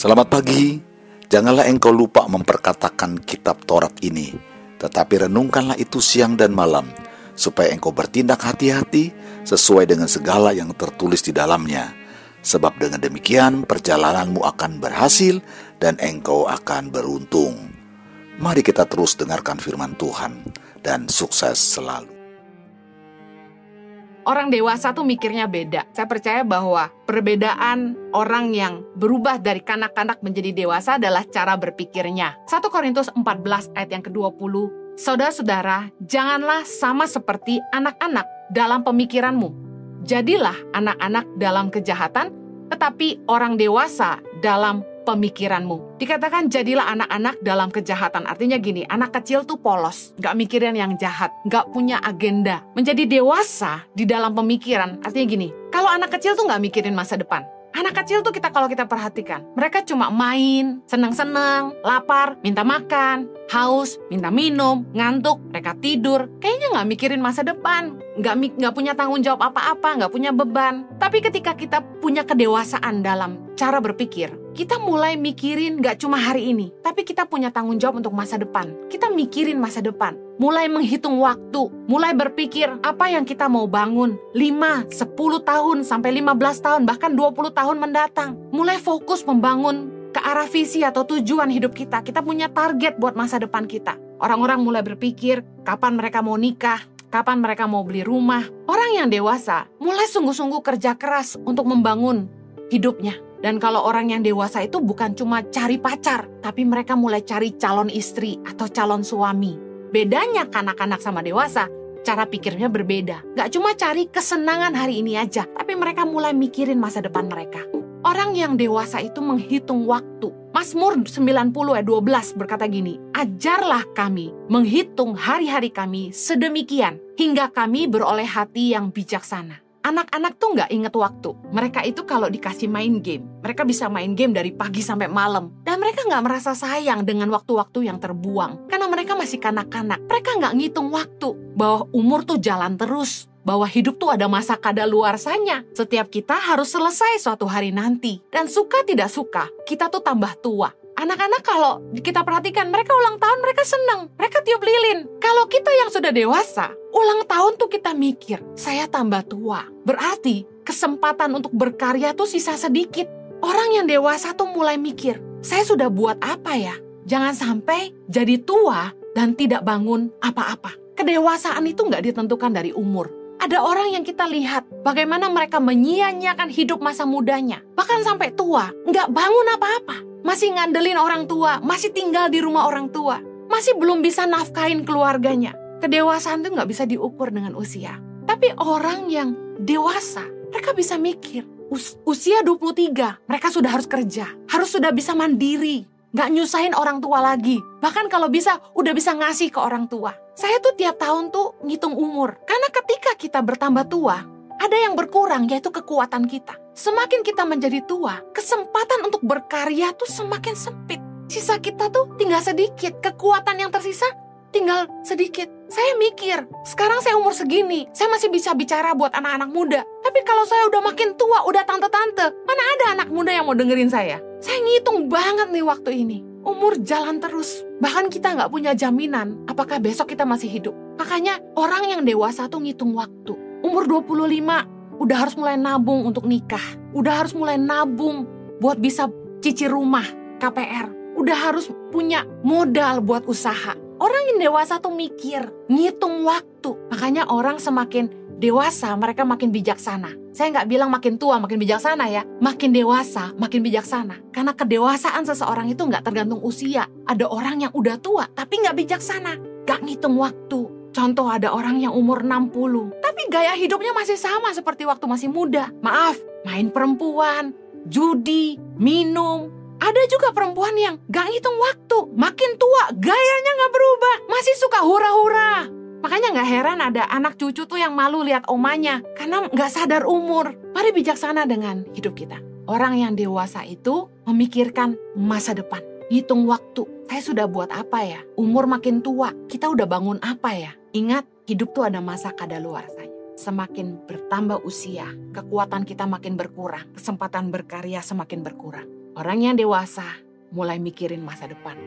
Selamat pagi. Janganlah engkau lupa memperkatakan kitab Taurat ini, tetapi renungkanlah itu siang dan malam, supaya engkau bertindak hati-hati sesuai dengan segala yang tertulis di dalamnya. Sebab dengan demikian perjalananmu akan berhasil dan engkau akan beruntung. Mari kita terus dengarkan firman Tuhan dan sukses selalu. Orang dewasa tuh mikirnya beda. Saya percaya bahwa perbedaan orang yang berubah dari kanak-kanak menjadi dewasa adalah cara berpikirnya. 1 Korintus 14 ayat yang ke-20. Saudara-saudara, janganlah sama seperti anak-anak dalam pemikiranmu. Jadilah anak-anak dalam kejahatan, tetapi orang dewasa dalam pemikiranmu. Dikatakan jadilah anak-anak dalam kejahatan. Artinya gini, anak kecil tuh polos, gak mikirin yang jahat, gak punya agenda. Menjadi dewasa di dalam pemikiran, artinya gini, kalau anak kecil tuh gak mikirin masa depan. Anak kecil tuh kita kalau kita perhatikan, mereka cuma main, seneng-seneng, lapar, minta makan, haus, minta minum, ngantuk, mereka tidur. Kayaknya nggak mikirin masa depan, nggak nggak punya tanggung jawab apa-apa, nggak punya beban. Tapi ketika kita punya kedewasaan dalam cara berpikir, kita mulai mikirin gak cuma hari ini, tapi kita punya tanggung jawab untuk masa depan. Kita mikirin masa depan, mulai menghitung waktu, mulai berpikir apa yang kita mau bangun 5, 10 tahun, sampai 15 tahun, bahkan 20 tahun mendatang. Mulai fokus membangun ke arah visi atau tujuan hidup kita. Kita punya target buat masa depan kita. Orang-orang mulai berpikir kapan mereka mau nikah, kapan mereka mau beli rumah. Orang yang dewasa mulai sungguh-sungguh kerja keras untuk membangun hidupnya dan kalau orang yang dewasa itu bukan cuma cari pacar, tapi mereka mulai cari calon istri atau calon suami. Bedanya kanak-kanak sama dewasa, cara pikirnya berbeda. Gak cuma cari kesenangan hari ini aja, tapi mereka mulai mikirin masa depan mereka. Orang yang dewasa itu menghitung waktu. Mazmur 90 ayat 12 berkata gini, Ajarlah kami menghitung hari-hari kami sedemikian, hingga kami beroleh hati yang bijaksana. Anak-anak tuh nggak inget waktu. Mereka itu kalau dikasih main game, mereka bisa main game dari pagi sampai malam. Dan mereka nggak merasa sayang dengan waktu-waktu yang terbuang. Karena mereka masih kanak-kanak. Mereka nggak ngitung waktu. Bahwa umur tuh jalan terus. Bahwa hidup tuh ada masa kadaluarsanya. Setiap kita harus selesai suatu hari nanti. Dan suka tidak suka, kita tuh tambah tua. Anak-anak kalau kita perhatikan, mereka ulang tahun, mereka senang, mereka tiup lilin. Kalau kita yang sudah dewasa, ulang tahun tuh kita mikir, saya tambah tua. Berarti kesempatan untuk berkarya tuh sisa sedikit. Orang yang dewasa tuh mulai mikir, saya sudah buat apa ya? Jangan sampai jadi tua dan tidak bangun apa-apa. Kedewasaan itu nggak ditentukan dari umur. Ada orang yang kita lihat bagaimana mereka menyia-nyiakan hidup masa mudanya. Bahkan sampai tua, nggak bangun apa-apa masih ngandelin orang tua, masih tinggal di rumah orang tua, masih belum bisa nafkahin keluarganya. Kedewasaan itu nggak bisa diukur dengan usia. Tapi orang yang dewasa, mereka bisa mikir, us usia 23, mereka sudah harus kerja, harus sudah bisa mandiri, nggak nyusahin orang tua lagi. Bahkan kalau bisa, udah bisa ngasih ke orang tua. Saya tuh tiap tahun tuh ngitung umur. Karena ketika kita bertambah tua, ada yang berkurang yaitu kekuatan kita. Semakin kita menjadi tua, kesempatan untuk berkarya tuh semakin sempit. Sisa kita tuh tinggal sedikit, kekuatan yang tersisa tinggal sedikit. Saya mikir, sekarang saya umur segini, saya masih bisa bicara buat anak-anak muda. Tapi kalau saya udah makin tua, udah tante-tante, mana ada anak muda yang mau dengerin saya? Saya ngitung banget nih waktu ini. Umur jalan terus. Bahkan kita nggak punya jaminan apakah besok kita masih hidup. Makanya orang yang dewasa tuh ngitung waktu umur 25 udah harus mulai nabung untuk nikah, udah harus mulai nabung buat bisa cicil rumah, KPR, udah harus punya modal buat usaha. Orang yang dewasa tuh mikir, ngitung waktu. Makanya orang semakin dewasa, mereka makin bijaksana. Saya nggak bilang makin tua, makin bijaksana ya. Makin dewasa, makin bijaksana. Karena kedewasaan seseorang itu nggak tergantung usia. Ada orang yang udah tua, tapi nggak bijaksana. Gak ngitung waktu, Contoh ada orang yang umur 60, tapi gaya hidupnya masih sama seperti waktu masih muda. Maaf, main perempuan, judi, minum. Ada juga perempuan yang gak ngitung waktu, makin tua gayanya gak berubah, masih suka hura-hura. Makanya gak heran ada anak cucu tuh yang malu lihat omanya karena gak sadar umur. Mari bijaksana dengan hidup kita. Orang yang dewasa itu memikirkan masa depan, hitung waktu. Saya sudah buat apa ya? Umur makin tua, kita udah bangun apa ya? Ingat, hidup tuh ada masa kadaluarsanya. Semakin bertambah usia, kekuatan kita makin berkurang, kesempatan berkarya semakin berkurang. Orang yang dewasa mulai mikirin masa depan.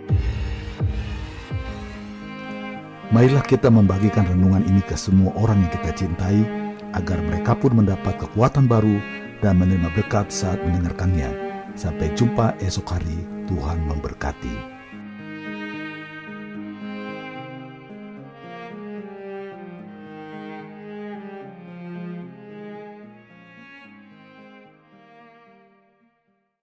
Marilah kita membagikan renungan ini ke semua orang yang kita cintai, agar mereka pun mendapat kekuatan baru dan menerima berkat saat mendengarkannya. Sampai jumpa esok hari, Tuhan memberkati.